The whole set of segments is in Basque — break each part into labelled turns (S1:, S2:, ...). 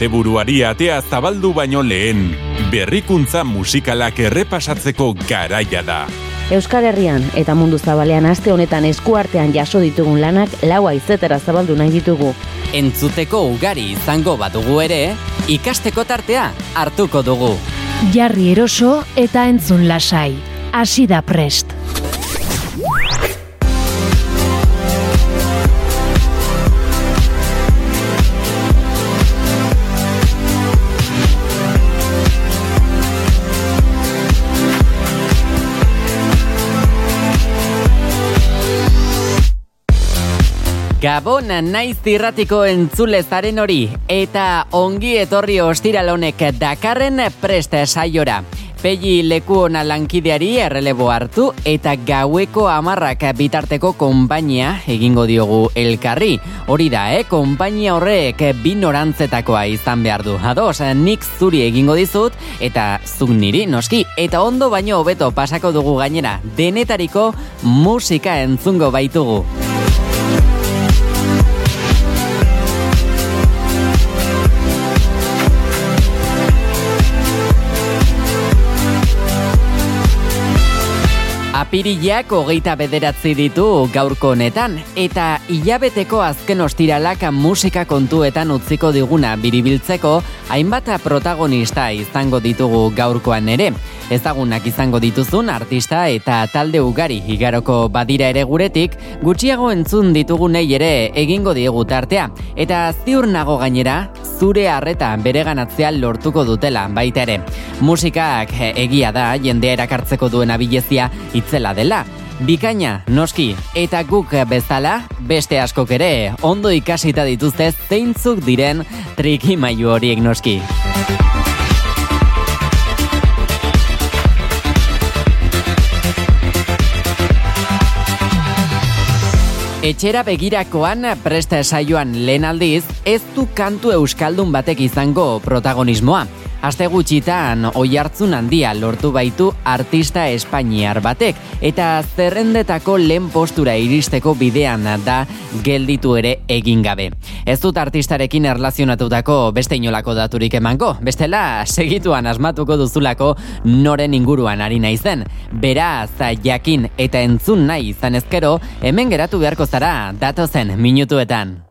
S1: asteburuari atea zabaldu baino lehen, berrikuntza musikalak errepasatzeko garaia da.
S2: Euskal Herrian eta mundu zabalean aste honetan eskuartean jaso ditugun lanak laua izetera zabaldu nahi ditugu.
S3: Entzuteko ugari izango badugu ere, ikasteko tartea hartuko dugu.
S4: Jarri eroso eta entzun lasai. Hasi da prest.
S3: Gabon naiz irratiko entzule zaren hori eta ongi etorri ostiralonek dakarren preste saiora. Pegi leku ona lankideari errelebo hartu eta gaueko amarrak bitarteko konpainia egingo diogu elkarri. Hori da, eh? konpainia horrek binorantzetakoa izan behar du. Ados, nik zuri egingo dizut eta zuk niri noski. Eta ondo baino hobeto pasako dugu gainera, denetariko musika entzungo baitugu. Apirilak hogeita bederatzi ditu gaurko honetan, eta hilabeteko azken ostiralak musika kontuetan utziko diguna biribiltzeko, hainbat protagonista izango ditugu gaurkoan ere. Ezagunak izango dituzun artista eta talde ugari igaroko badira ere guretik, gutxiago entzun ditugunei ere egingo diegu tartea. Eta ziur nago gainera, zure harreta bereganatzea lortuko dutela baita ere. Musikak egia da jendea erakartzeko duen abilezia itzela dela. Bikaina, noski, eta guk bezala, beste askok ere, ondo ikasita dituzte zeintzuk diren trikimailu horiek noski. Etxera begirakoan presta saioan lehen aldiz, ez du kantu euskaldun batek izango protagonismoa. Aste gutxitan oi hartzun handia lortu baitu artista espainiar batek eta zerrendetako lehen postura iristeko bidean da gelditu ere egin gabe. Ez dut artistarekin erlazionatutako beste inolako daturik emango, bestela segituan asmatuko duzulako noren inguruan ari naizen. Beraz, jakin eta entzun nahi izan ezkero, hemen geratu beharko zara datozen minutuetan.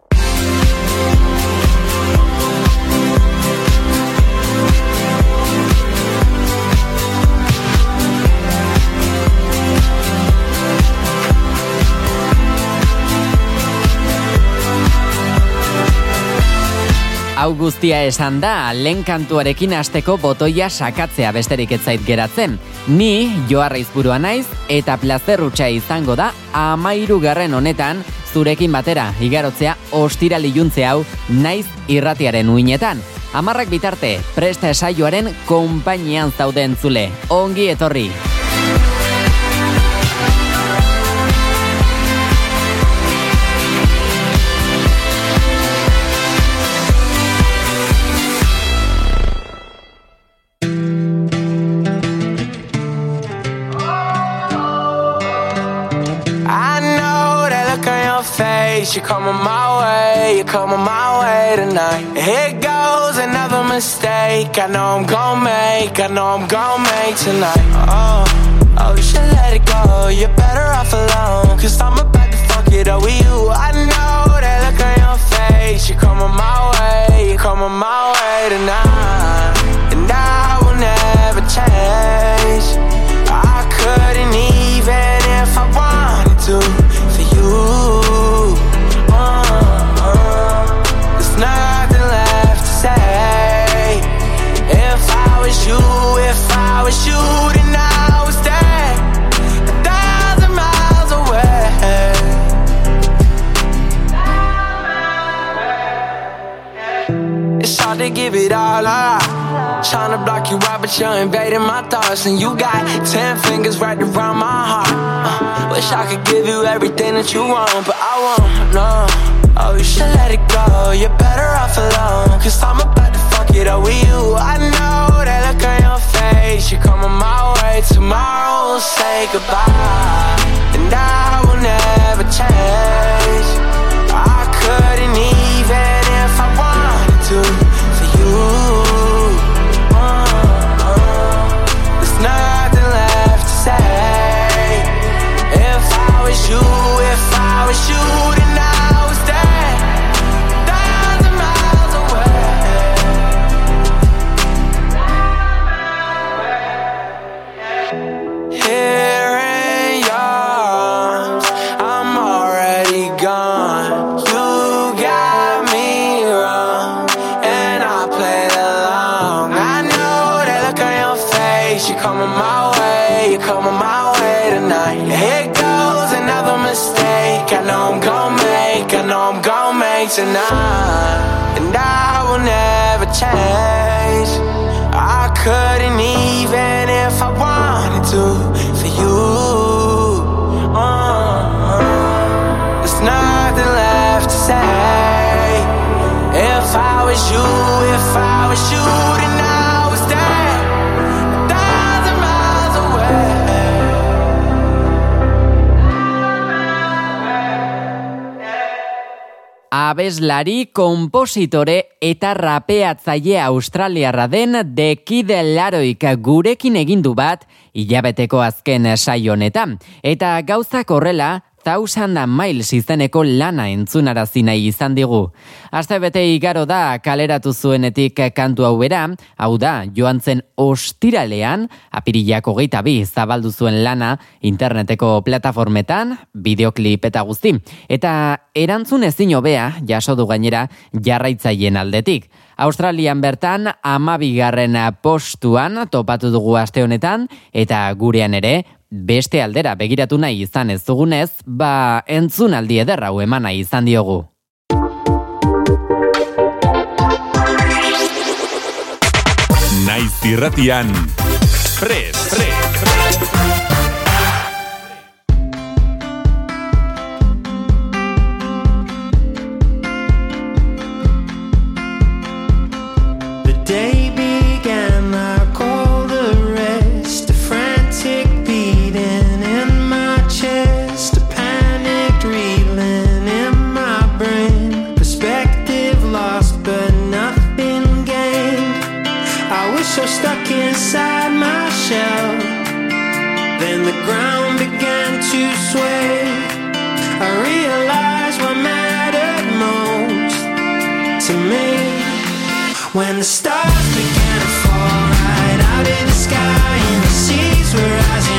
S3: Hau guztia esan da, lehen kantuarekin hasteko botoia sakatzea besterik ez zait geratzen. Ni, joarra izburua naiz, eta plazerrutxa izango da, amairu garren honetan, zurekin batera, igarotzea, ostirali juntze hau, naiz irratiaren uinetan. Amarrak bitarte, presta esaioaren konpainian zauden zule. Ongi etorri!
S5: Face, you're coming my way, you're coming my way tonight. Here goes another mistake. I know I'm gonna make, I know I'm gonna make tonight. Oh, oh, you should let it go. You're better off alone. Cause I'm about to fuck it up with you. I know that look on your face. You're coming my way, you're coming my way tonight. And I will never change. I couldn't even if I wanted to for you. If I was you, if I was you, then I would stay a thousand miles away. It's hard to give it all up. Trying to block you out, but you're invading my thoughts. And you got ten fingers wrapped around my heart. Uh, wish I could give you everything that you want, but I won't, no. Oh, you should let it go. You're better off alone. Cause I'm about to it up with you. I know that look on your face. You're coming my way. Tomorrow we'll say goodbye. And I will never change. I couldn't even if I wanted to.
S3: Abeslari, kompositore eta rapeatzaile australiarra den The Kid Laroik gurekin egindu bat hilabeteko azken saio honetan. Eta gauzak horrela, Thousand Miles izeneko lana entzunarazi nahi izan digu. Aste bete igaro da kaleratu zuenetik kantu hau bera, hau da, joan zen ostiralean, apirilak hogeita bi zabaldu zuen lana interneteko plataformetan, bideoklip eta guzti. Eta erantzun ezin hobea, jaso du gainera, jarraitzaien aldetik. Australian bertan amabigarren postuan topatu dugu aste honetan, eta gurean ere, beste aldera begiratu nahi izan ez dugunez, ba entzun aldi ederra hau eman nahi izan diogu.
S1: Naiz irratian. Prez, prez, prez.
S4: The day to me. When the stars began to fall right out of the sky and the seas were rising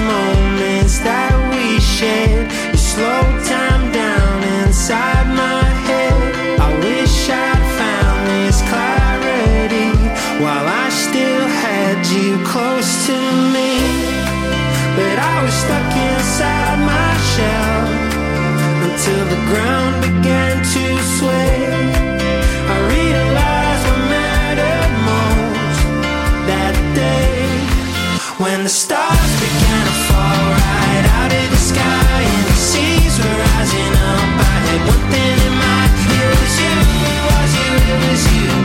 S4: moments that we shared. You slowed time down inside my head. I wish I'd found this clarity while I still had you close to me. But I was stuck inside my shell until the ground began to sway. I realized what mattered most that day. When the stars you.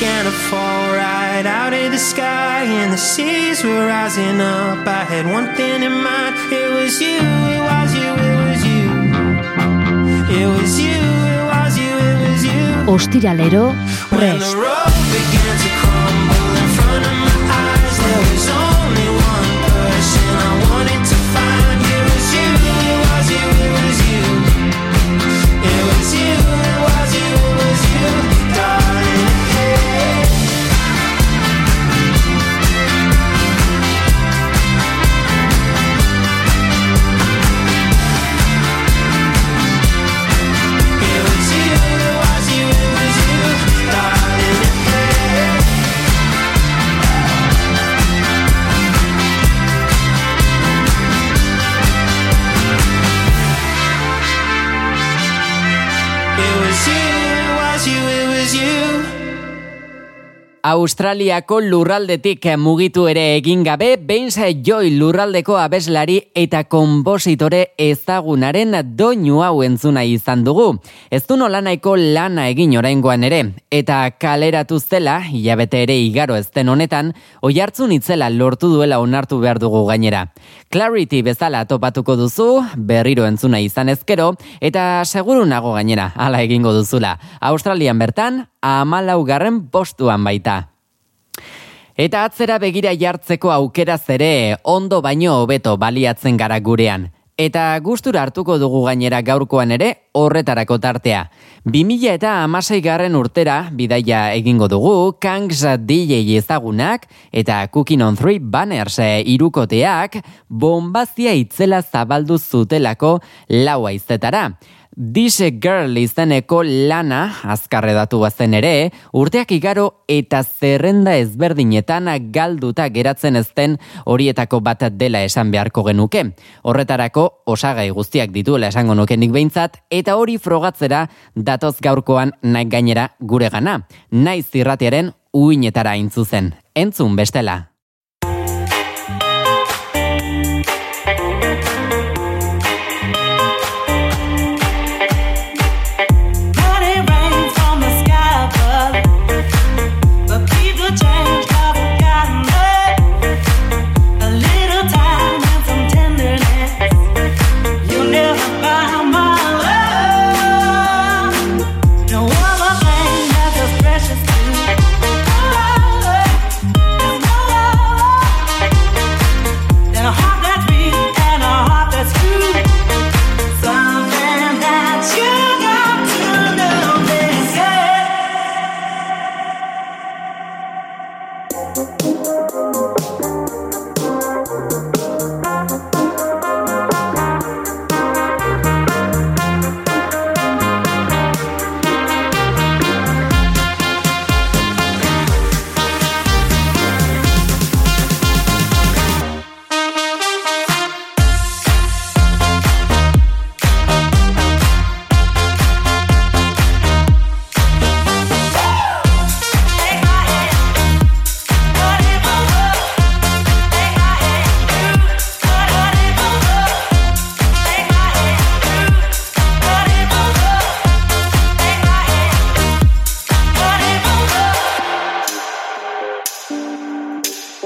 S4: To fall right out of the sky and the seas were rising up, I had one thing in mind. It was you, it was you, it was you. It was you, it was you, it was you.
S6: Ostiralero, prest.
S3: Australiako lurraldetik mugitu ere egin gabe, Beinsa Joy lurraldeko abeslari eta konpositore ezagunaren doinu hau entzuna izan dugu. Ez du nola nahiko lana egin oraingoan ere, eta kaleratu zela, hilabete ere igaro ez honetan, oi hartzun itzela lortu duela onartu behar dugu gainera. Clarity bezala topatuko duzu, berriro entzuna izan ezkero, eta seguru nago gainera, hala egingo duzula. Australian bertan, amalaugarren postuan baita. Eta atzera begira jartzeko aukera zere ondo baino hobeto baliatzen gara gurean. Eta gustura hartuko dugu gainera gaurkoan ere horretarako tartea. 2000 eta amasei garren urtera bidaia egingo dugu, Kangs DJ ezagunak eta Cooking on Three Banners irukoteak bombazia itzela zabaldu zutelako laua izetara. Dise Girl izeneko lana azkarre datu bazen ere, urteak igaro eta zerrenda ezberdinetan galduta geratzen ezten horietako bat dela esan beharko genuke. Horretarako osagai guztiak dituela esango nukenik behintzat, eta hori frogatzera datoz gaurkoan naik gainera gure gana. Naiz zirratiaren uinetara intzuzen. Entzun bestela.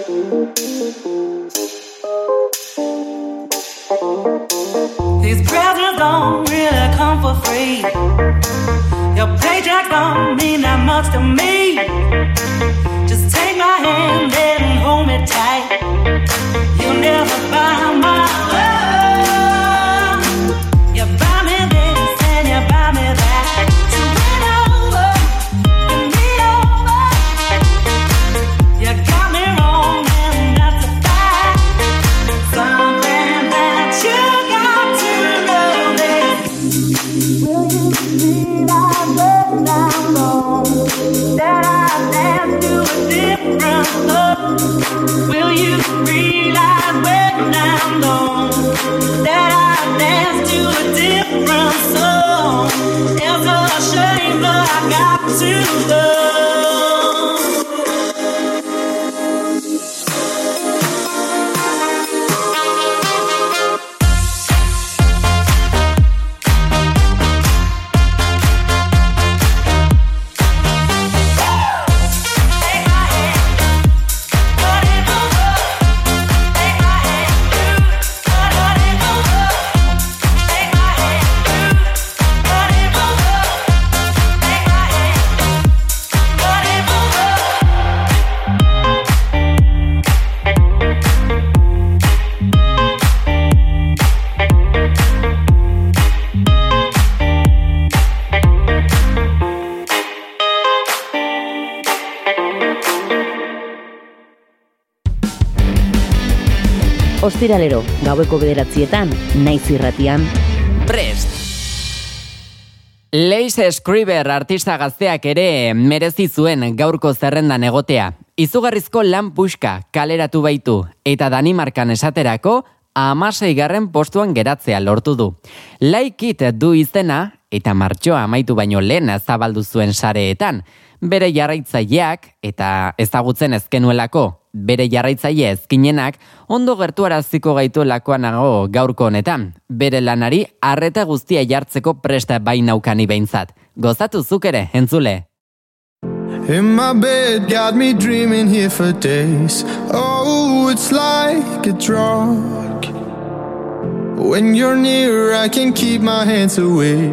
S7: These presents don't really come for free. Your paycheck don't mean that much to me. Just take my hand and hold me tight. You'll never buy my love. you love.
S2: Ostiralero, gaueko bederatzietan, naiz irratian.
S3: Prest! Leis Scriber artista gazteak ere merezi zuen gaurko zerrendan egotea. Izugarrizko lan puxka kaleratu baitu eta Danimarkan esaterako amasei garren postuan geratzea lortu du. Laikit du izena eta martxoa amaitu baino lehen zabaldu zuen sareetan. bere jarraitzaileak eta ezagutzen ezkenuelako bere jarraitzaile ezkinenak ondo gertuaraziko gaitu lakoanago gaurko honetan. Bere lanari arreta guztia jartzeko presta bainaukani behintzat. Gozatu zuk ere, entzule.
S8: In my bed, got me dreaming here for days. Oh, it's like a drug. When you're near, I can keep my hands away.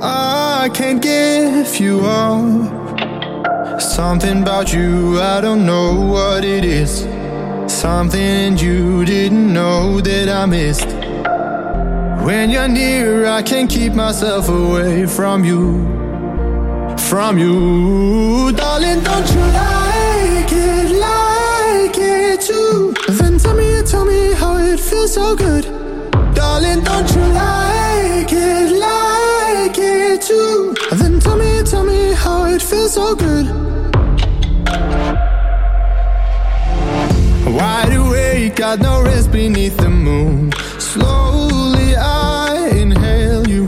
S8: I can't give you up. Something about you, I don't know what it is. Something you didn't know that I missed. When you're near, I can't keep myself away from you from you. Darling, don't you like it, like it too? Then tell me, tell me how it feels so good. Darling, don't you like it, like it too? Feels so good. Wide awake, got no rest beneath the moon. Slowly I inhale you.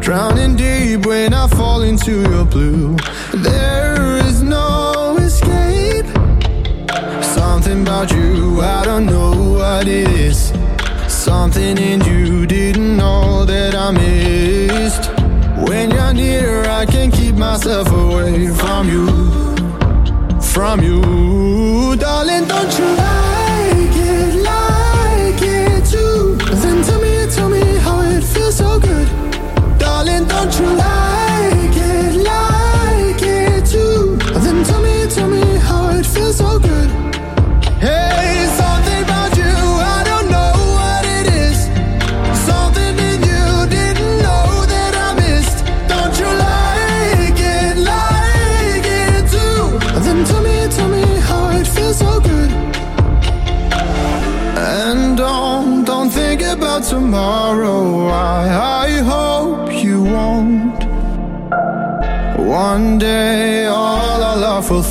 S8: Drowning deep when I fall into your blue. There is no escape. Something about you, I don't know what it is. Something in you didn't know that I missed. When you're near, I can't keep myself away from you. From you, darling, don't you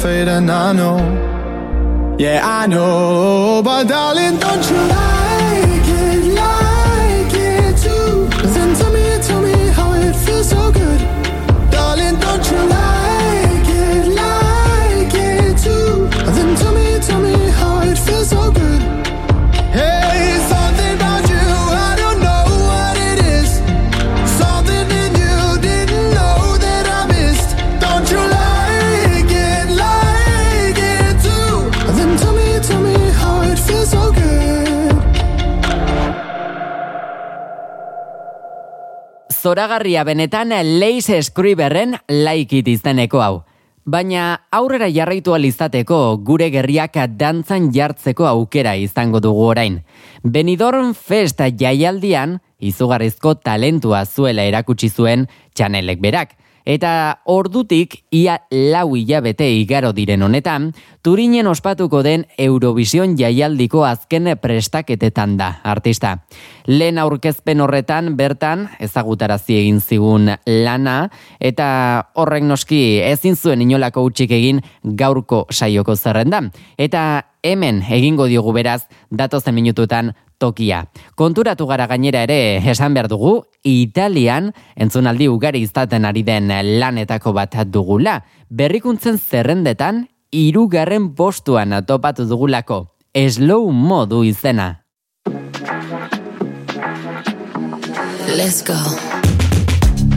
S8: and I know. Yeah, I know. But darling, don't you
S3: Zoragarria benetan Lace Scriberren laikit izeneko hau. Baina aurrera jarraitu izateko gure gerriak dantzan jartzeko aukera izango dugu orain. Benidorm Fest jaialdian izugarrizko talentua zuela erakutsi zuen txanelek berak. Eta ordutik ia lau hilabete igaro diren honetan, Turinen ospatuko den Eurovision jaialdiko azken prestaketetan da, artista. Lehen aurkezpen horretan, bertan, ezagutarazi egin zigun lana, eta horrek noski ezin zuen inolako utxik egin gaurko saioko zerrendan. Eta hemen egingo diogu beraz, datozen minututan tokia. Konturatu gara gainera ere esan behar dugu, Italian entzunaldi ugari izaten ari den lanetako bat dugula. Berrikuntzen zerrendetan, irugarren postuan topatu dugulako. Slow modu izena.
S9: Let's go.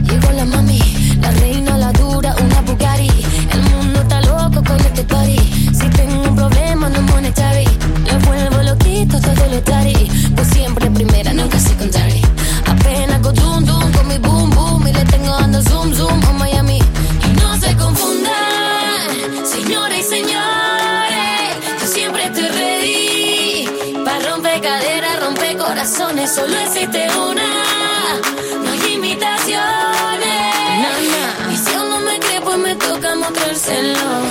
S9: Llegó la mami, la reina, la dura, una Bugatti. El mundo está loco con este party. Todo lo. Pues siempre primera, nunca secondary. Apenas go zoom zoom con mi boom boom. Y le tengo dando zoom zoom a Miami. Y no se confundan, señores y señores. Yo siempre estoy ready. Para romper caderas, romper corazones. Solo existe una. No hay imitaciones. Y si aún no me cree, pues me toca mostrárselo.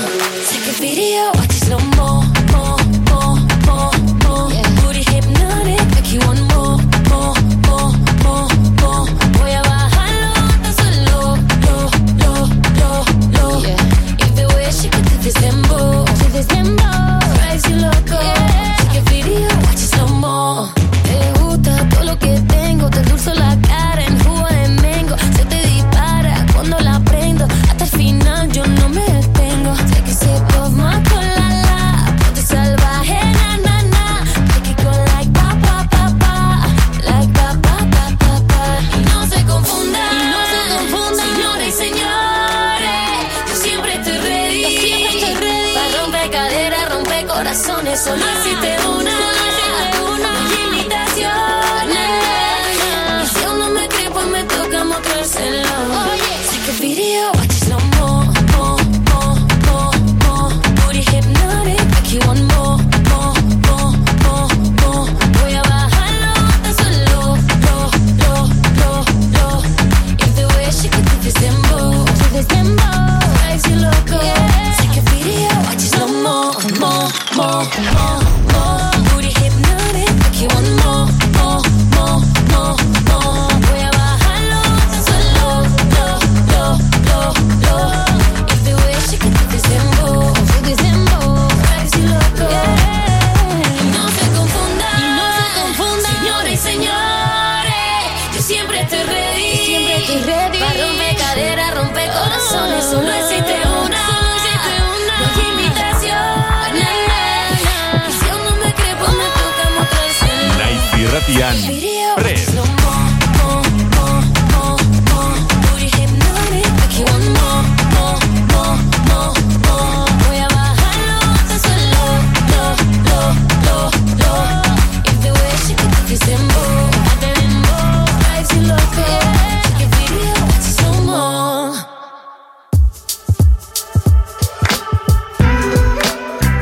S9: Mo.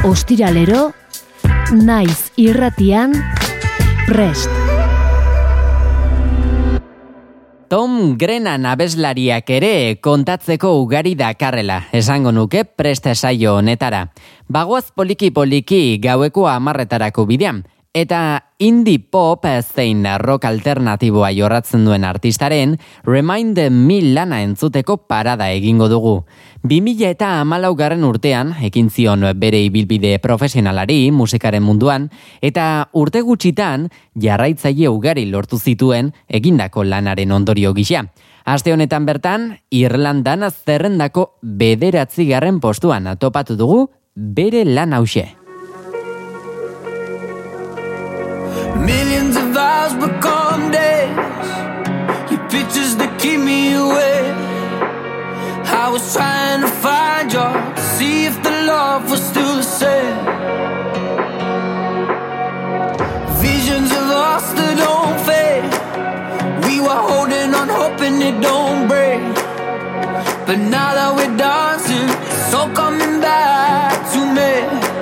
S6: Ostiralero, naiz irratian, prest.
S3: Tom Grennan abeslariak ere kontatzeko ugari dakarrela, esango nuke preste saio honetara. Bagoaz poliki-poliki gaueko amarretarako bidean, eta indie pop zein rock alternatiboa jorratzen duen artistaren Remind Me lana entzuteko parada egingo dugu. 2000 eta amalaugarren urtean, ekin zion bere ibilbide profesionalari musikaren munduan, eta urte gutxitan jarraitzaile ugari lortu zituen egindako lanaren ondorio gisa. Aste honetan bertan, Irlandan zerrendako bederatzi garren postuan topatu dugu bere lan hause.
S10: Millions of hours become days. Your pictures that keep me awake. I was trying to find you to see if the love was still the same. Visions of us that don't fade. We were holding on, hoping it don't break. But now that we're dancing, it's all coming back to me.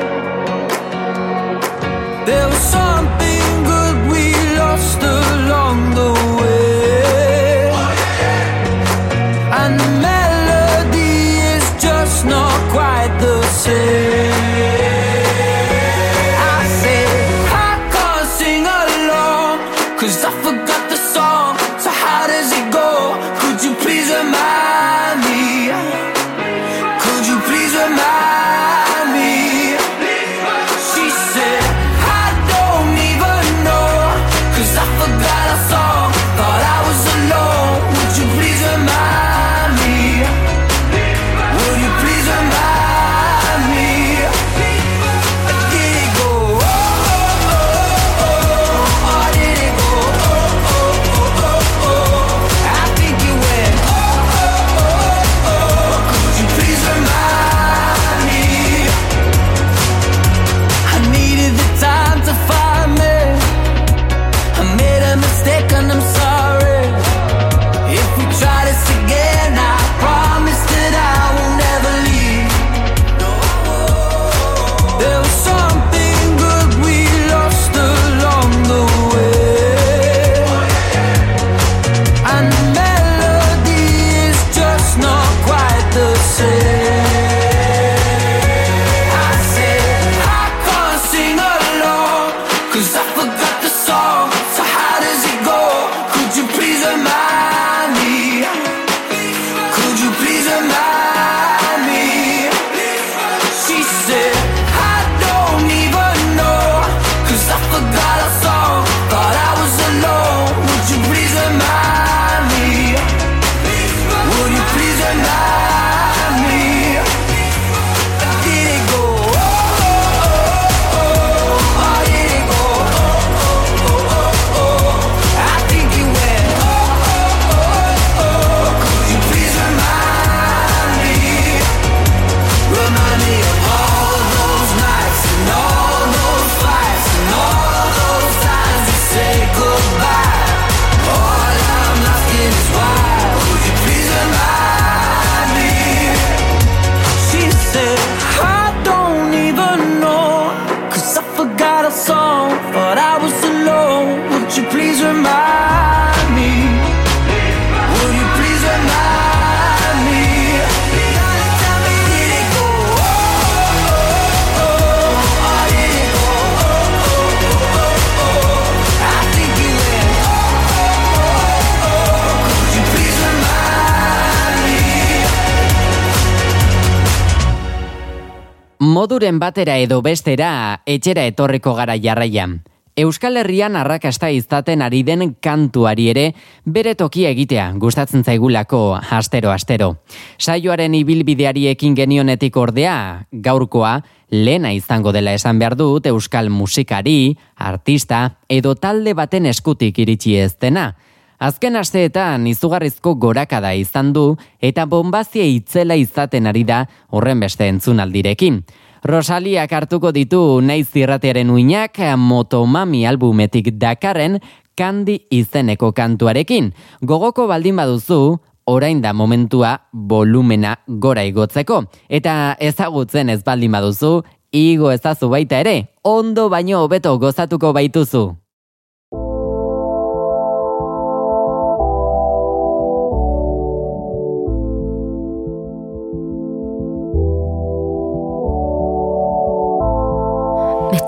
S3: Moduren batera edo bestera etxera etorriko gara jarraian. Euskal Herrian arrakasta izaten ari den kantuari ere bere tokia egitea gustatzen zaigulako astero astero. Saioaren ibilbideari ekin genionetik ordea, gaurkoa lena izango dela esan behar dut euskal musikari, artista edo talde baten eskutik iritsi ez dena. Azken asteetan izugarrizko gorakada izan du eta bombazia itzela izaten ari da horren beste entzunaldirekin. Rosaliak hartuko ditu naiz zirratearen uinak motomami albumetik dakarren kandi izeneko kantuarekin. Gogoko baldin baduzu, orain da momentua volumena gora igotzeko. Eta ezagutzen ez baldin baduzu, igo ezazu baita ere, ondo baino hobeto gozatuko baituzu.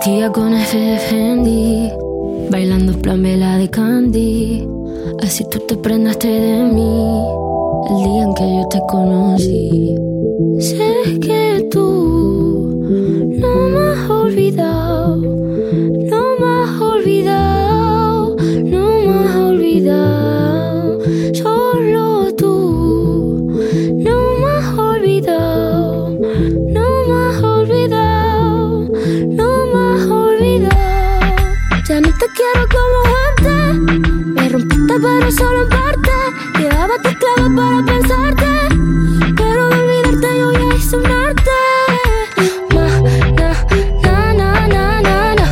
S11: Vestida con Fendi, bailando plan vela de Candy. Así tú te prendaste de mí el día en que yo te conocí. Sé que tú no me has olvidado, solo en parte. Llevaba tus claves para pensarte, pero de olvidarte yo ya hice un arte. Ma, na, na, na, na, na.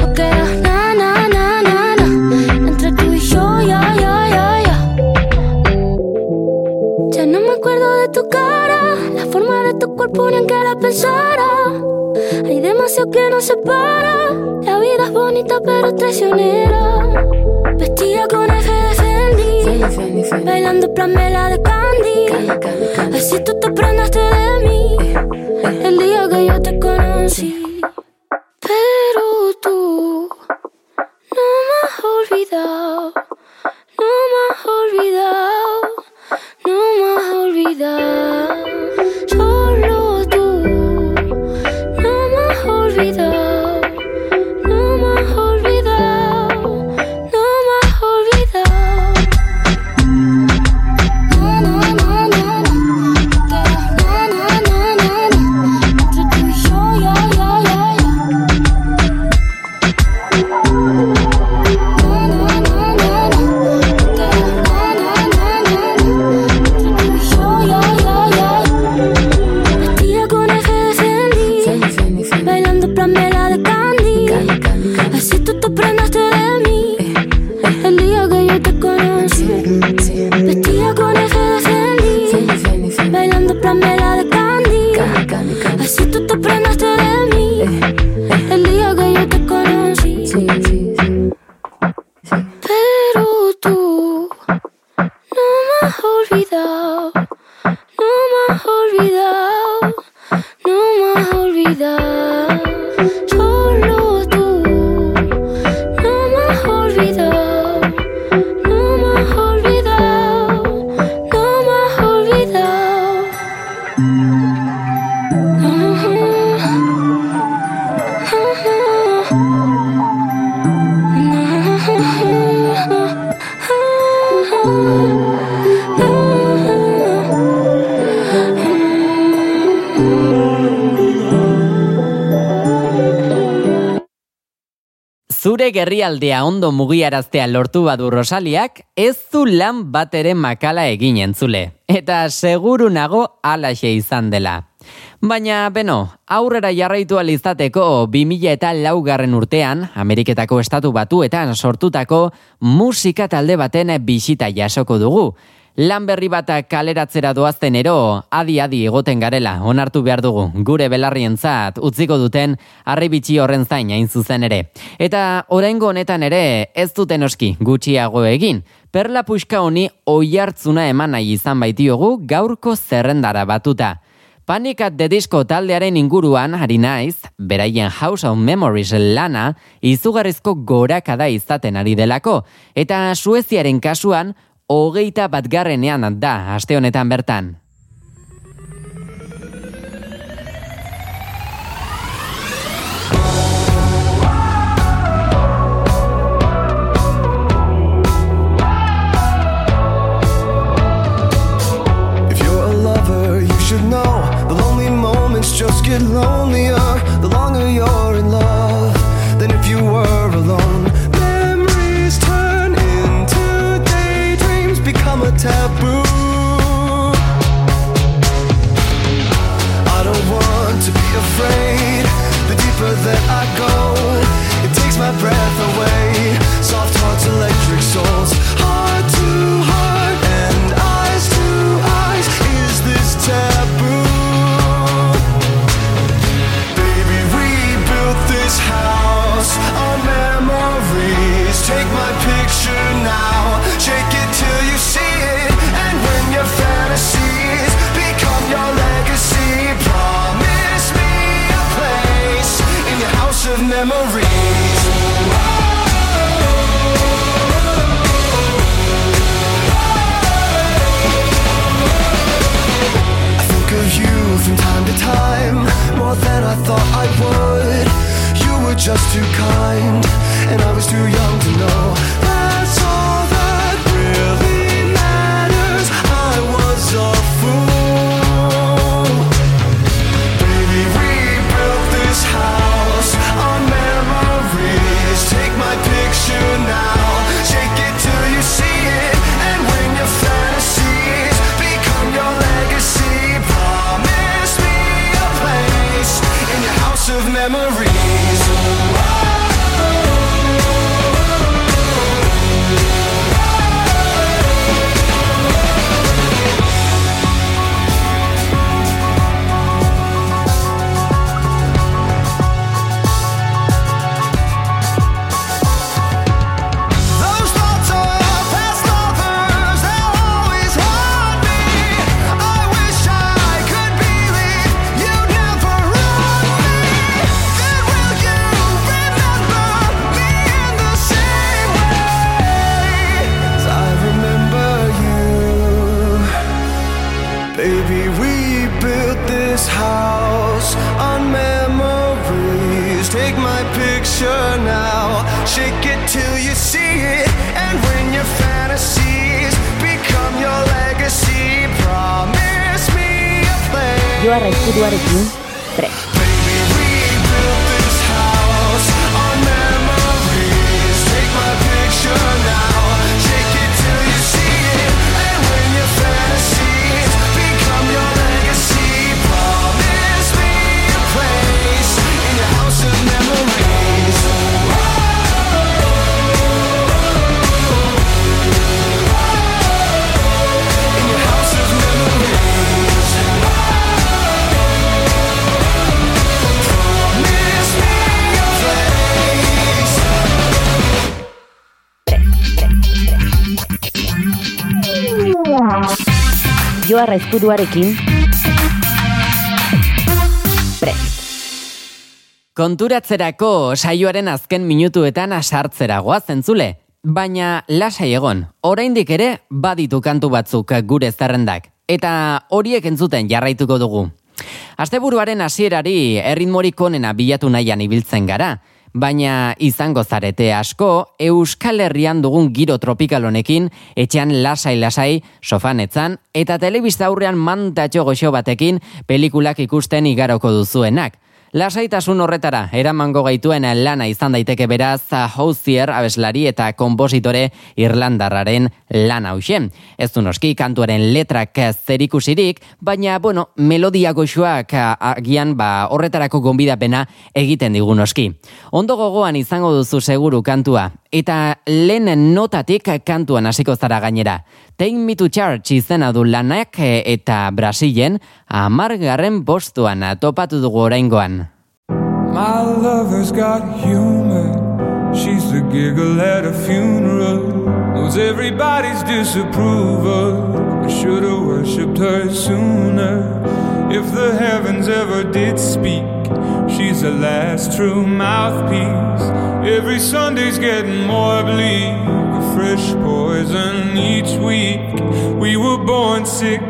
S11: No queda na, na, na, na, na. Entre tú y yo, ya, ya, ya, ya. Ya no me acuerdo de tu cara, la forma de tu cuerpo ni en que la pensara. Hay demasiado que nos separa. La vida es bonita pero traicionera. Vestida bailando plan vela de Candy. Así tú te prendaste de mí el día que yo te conocí. Pero tú no me has olvidado, no me has olvidado,
S3: Zure gerrialdea ondo mugiaraztea lortu badu Rosaliak, ez du lan bat ere makala egin entzule. Eta seguru nago alaxe izan dela. Baina, beno, aurrera jarraitu alizateko 2000 eta laugarren urtean, Ameriketako estatu batuetan sortutako musika talde baten bisita jasoko dugu. Lan berri bat kaleratzera doaztenero, adi-adi egoten garela, onartu behar dugu, gure belarrientzat utziko duten arribitxi horren zain hain zuzen ere. Eta oraingo honetan ere ez duten oski gutxiago egin, perla puxka honi oihartzuna eman nahi izan baitiogu gaurko zerrendara batuta. Panicat de Disco taldearen inguruan ari naiz, beraien House of Memories lana izugarrizko gorakada izaten ari delako, eta Sueziaren kasuan hogeita bat garrenean da aste honetan bertan.
S8: Just get lonelier the longer you're Barreto e Arquim,
S9: Joarra izkutuarekin, prest.
S3: Konturatzerako saioaren azken minutuetan asartzera zentzule. Baina lasai egon, oraindik ere baditu kantu batzuk gure zerrendak. Eta horiek entzuten jarraituko dugu. Asteburuaren hasierari erritmorik onena bilatu nahian ibiltzen gara, baina izango zarete asko Euskal Herrian dugun giro tropikal honekin etxean lasai-lasai sofanetzan eta telebista aurrean mantatxo goxo batekin pelikulak ikusten igaroko duzuenak. Lasaitasun horretara, eramango gaituen lana izan daiteke beraz Housier abeslari eta kompositore irlandarraren lan hausen. Ez du noski kantuaren letrak zerikusirik, baina, bueno, melodia goxoak agian ba, horretarako gonbidapena egiten digu noski. Ondo gogoan izango duzu seguru kantua, eta lehen notatik kantuan hasiko zara gainera. Take Me to Church izena du lanak e, eta Brasilen amargarren postuan topatu dugu oraingoan.
S12: My lover's got humor. She's the giggle at a funeral. Knows everybody's disapproval. I should have worshipped her sooner. If the heavens ever did speak, she's the last true mouthpiece. Every Sunday's getting more bleak. Fresh poison each week. We were born sick,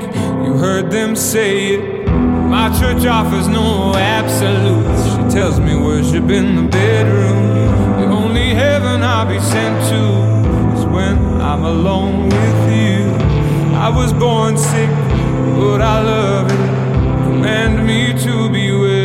S12: you heard them say it. My church offers no absolutes. She tells me worship in the bedroom. The only heaven I'll be sent to is when I'm alone with you. I was born sick, but I love it. Command me to be well.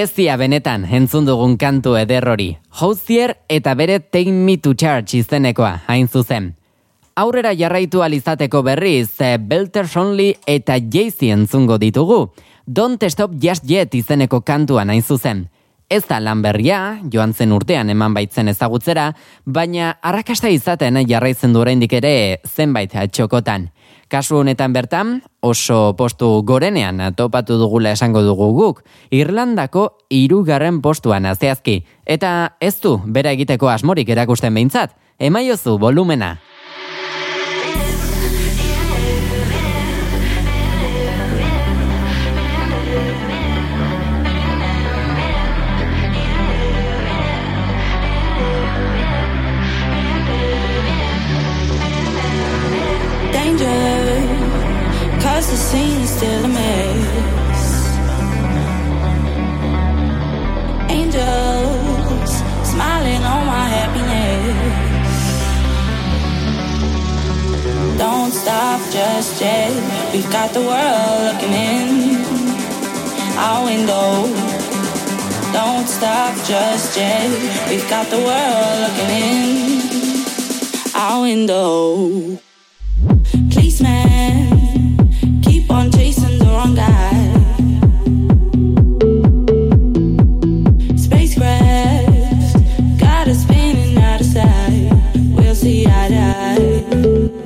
S3: Berezia benetan entzun dugun kantu eder hori. Housier eta bere Take Me to Church izenekoa, hain zuzen. Aurrera jarraitu alizateko berriz, eh, Belters Only eta Jay-Z entzungo ditugu. Don't Stop Just Yet izeneko kantuan hain zuzen. Ez da lan berria, joan zen urtean eman baitzen ezagutzera, baina arrakasta izaten jarraitzen du oraindik ere zenbait txokotan. Kasu honetan bertan, oso postu gorenean topatu dugula esango dugu guk, Irlandako hirugarren postuan azteazki, eta ez du bera egiteko asmorik erakusten behintzat, emaiozu volumena.
S13: Cause the scene is still a mess. Angels Smiling on my happiness. Don't stop just yet We've got the world looking in Our window. Don't stop just yet We've got the world looking in Our window. Policeman see eye to eye.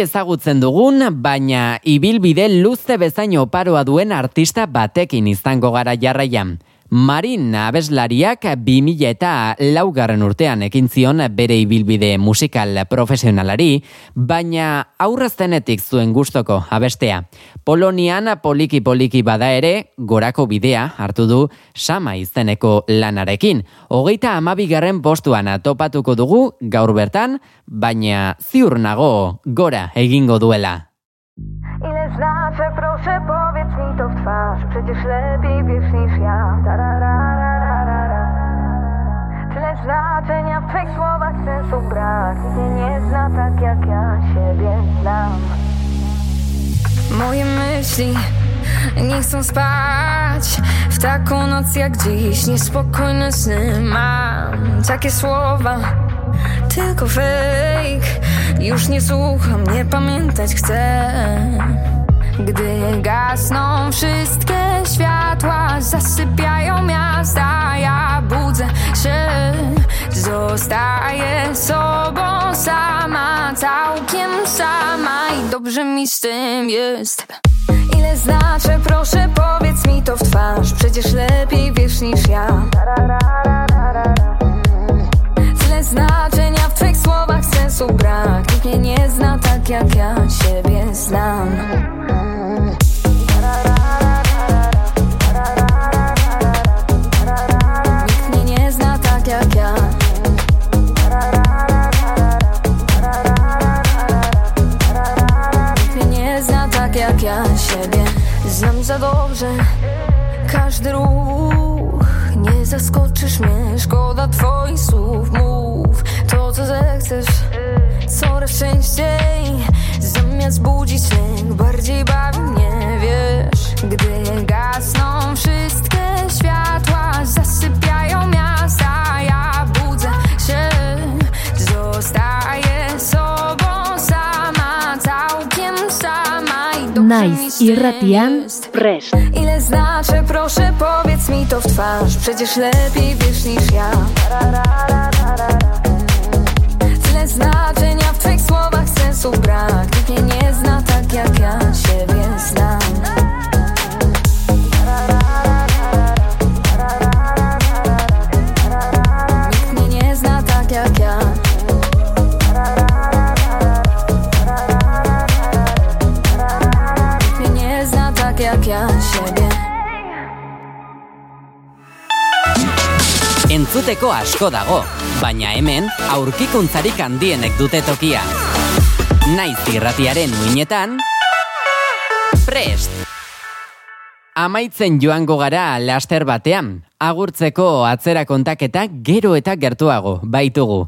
S3: Ezagutzen dugun, baina ibilbide luze bezain oparoa duen artista batekin izango gara jarraian. Marin abeslariak 2000 eta laugarren urtean ekin zion bere ibilbide musikal profesionalari, baina aurreztenetik zuen gustoko abestea. Polonian poliki-poliki bada ere, gorako bidea hartu du sama izeneko lanarekin. Hogeita amabigarren postuan topatuko dugu gaur bertan, baina ziur nago gora egingo duela.
S9: Ile znaczy, proszę Przecież lepiej wiesz niż ja. Tyle znaczenia w twych słowach sensu brak. Nie zna tak jak ja siebie znam. Moje myśli nie chcą spać. W taką noc jak dziś Niespokojne sny mam. Takie słowa tylko fake. Już nie słucham, nie pamiętać chcę Gdy gasną wszystkie światła Zasypiają miasta, ja budzę się. Zostaję sobą sama, całkiem sama I dobrze mi z tym jest. Ile znaczy, proszę powiedz mi to w twarz. Przecież lepiej wiesz niż ja Tyle znaczenia w twych słowach sensu brak. Nikt mnie nie zna tak jak ja siebie znam. Nikt mnie nie zna tak jak ja. Nikt mnie nie zna tak jak ja siebie Znam za dobrze. Każdy ruch zaskoczysz mnie, szkoda twoich słów Mów to co zechcesz. Coraz częściej Zamiast budzić lęk Bardziej bawi mnie, wiesz? Gdy gasną wszystkie światła Zasypiają miasta sama I jest.
S4: prest.
S9: Ile znaczy, proszę powiedz mi to w twarz Przecież lepiej wiesz niż ja Tyle znaczenia w twych słowach sensu brak Nikt mnie nie zna tak jak ja siebie znam
S3: Entzuteko asko dago, baina hemen aurkikuntzarik handienek dute tokia. Naiz irratiaren uinetan, prest! Amaitzen joango gara laster batean, agurtzeko atzera kontaketa gero eta gertuago baitugu.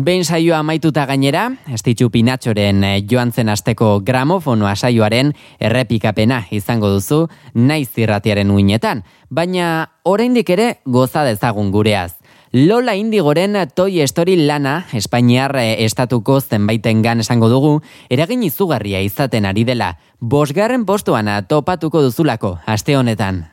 S3: Behin saioa amaituta gainera, estitxu pinatxoren eh, joan zen asteko gramofonoa saioaren errepikapena izango duzu naiz irratiaren uinetan, baina oraindik ere goza dezagun gureaz. Lola Indigoren Toy Story lana, Espainiar eh, estatuko zenbaitengan esango dugu, eragin izugarria izaten ari dela. Bosgarren postuan topatuko duzulako, aste honetan.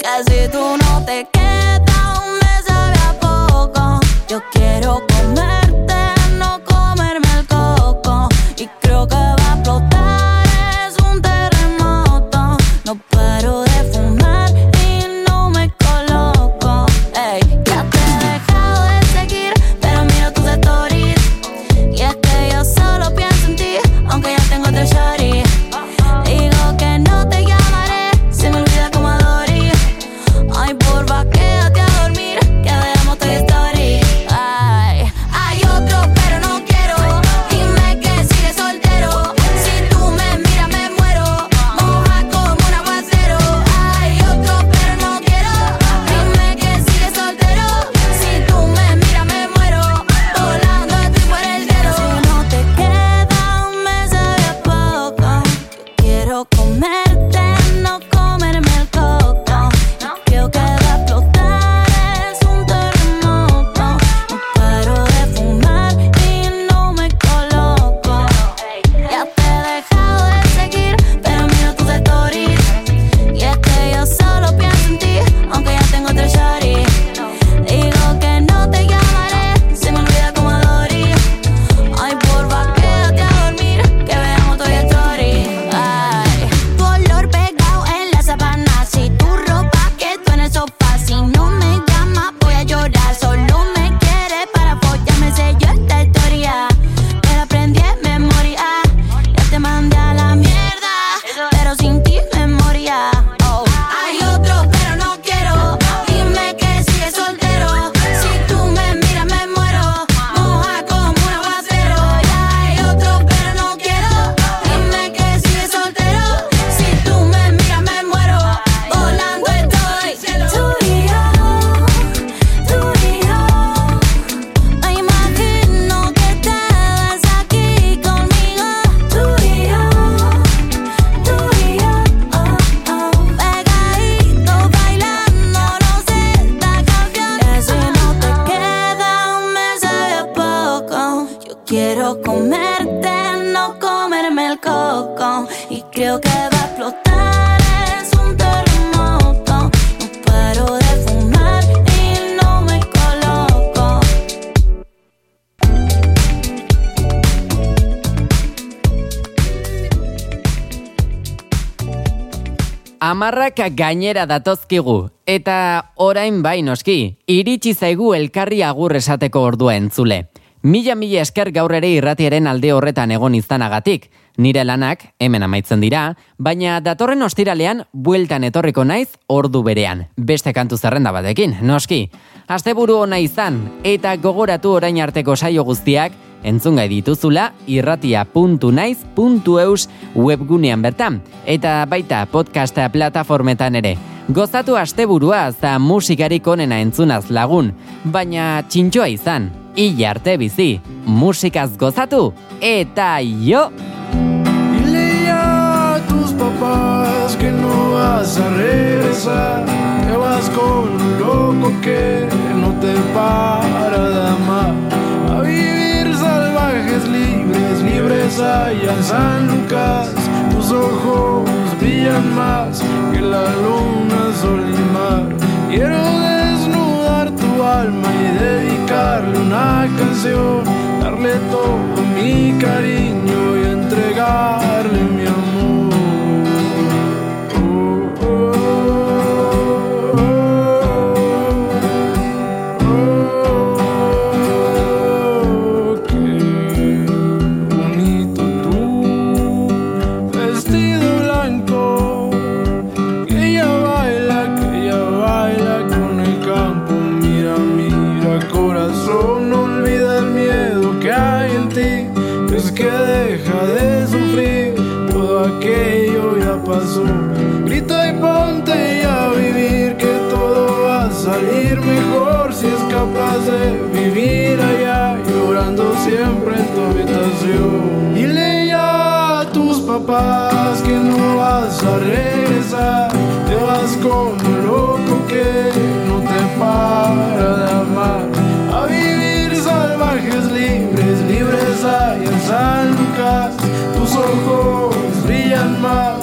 S13: Que si tú no te quedas mes sabe a poco. Yo quiero comerte, no comerme el coco. Y creo que
S3: Amarrak gainera datozkigu, eta orain bai noski, iritsi zaigu elkarri agur esateko ordua entzule. Mila mila esker gaur ere irratiaren alde horretan egon izanagatik. Nire lanak hemen amaitzen dira, baina datorren ostiralean bueltan etorriko naiz ordu berean. Beste kantu zerrenda batekin, noski. Asteburu ona izan, eta gogoratu orain arteko saio guztiak, entzungai dituzula irratia.naiz.eus webgunean bertan, eta baita podcasta plataformetan ere. Gozatu asteburua za musikarik onena entzunaz lagun, baina txintxoa izan, hila arte bizi, musikaz gozatu, eta jo!
S14: Dile ya a tus papás que no vas a regresar, que vas con un loco que no te para de amar. Allá en San Lucas. Tus ojos brillan más que la luna, sol y mar. Quiero desnudar tu alma y dedicarle una canción, darle todo mi cariño y entregarle mi amor. A regresar, te vas como loco que no te para de amar. A vivir salvajes, libres, libres allá en San Lucas. Tus ojos brillan más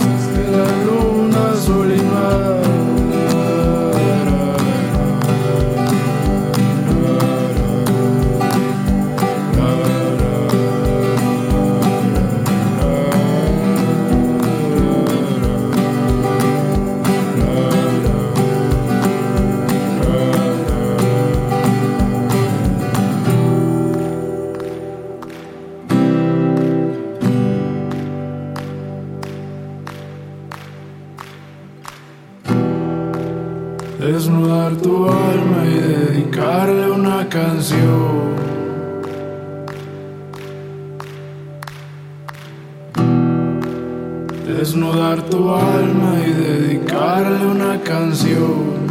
S14: Desnudar tu alma y dedicarle una canción. Desnudar tu alma y dedicarle una canción.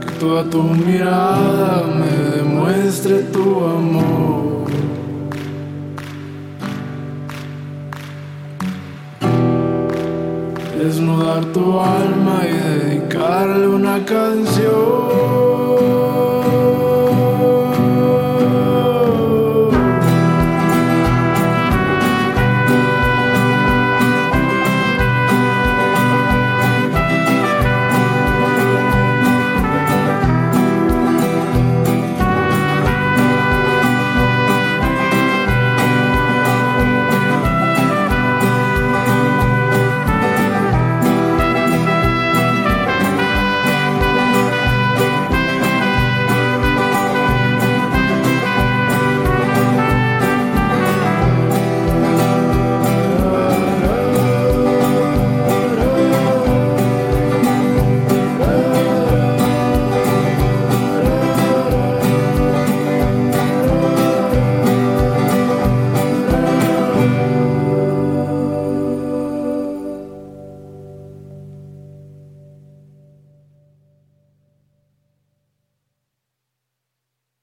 S14: Que toda tu mirada me demuestre tu amor. Desnudar tu alma y dedicarle una canción.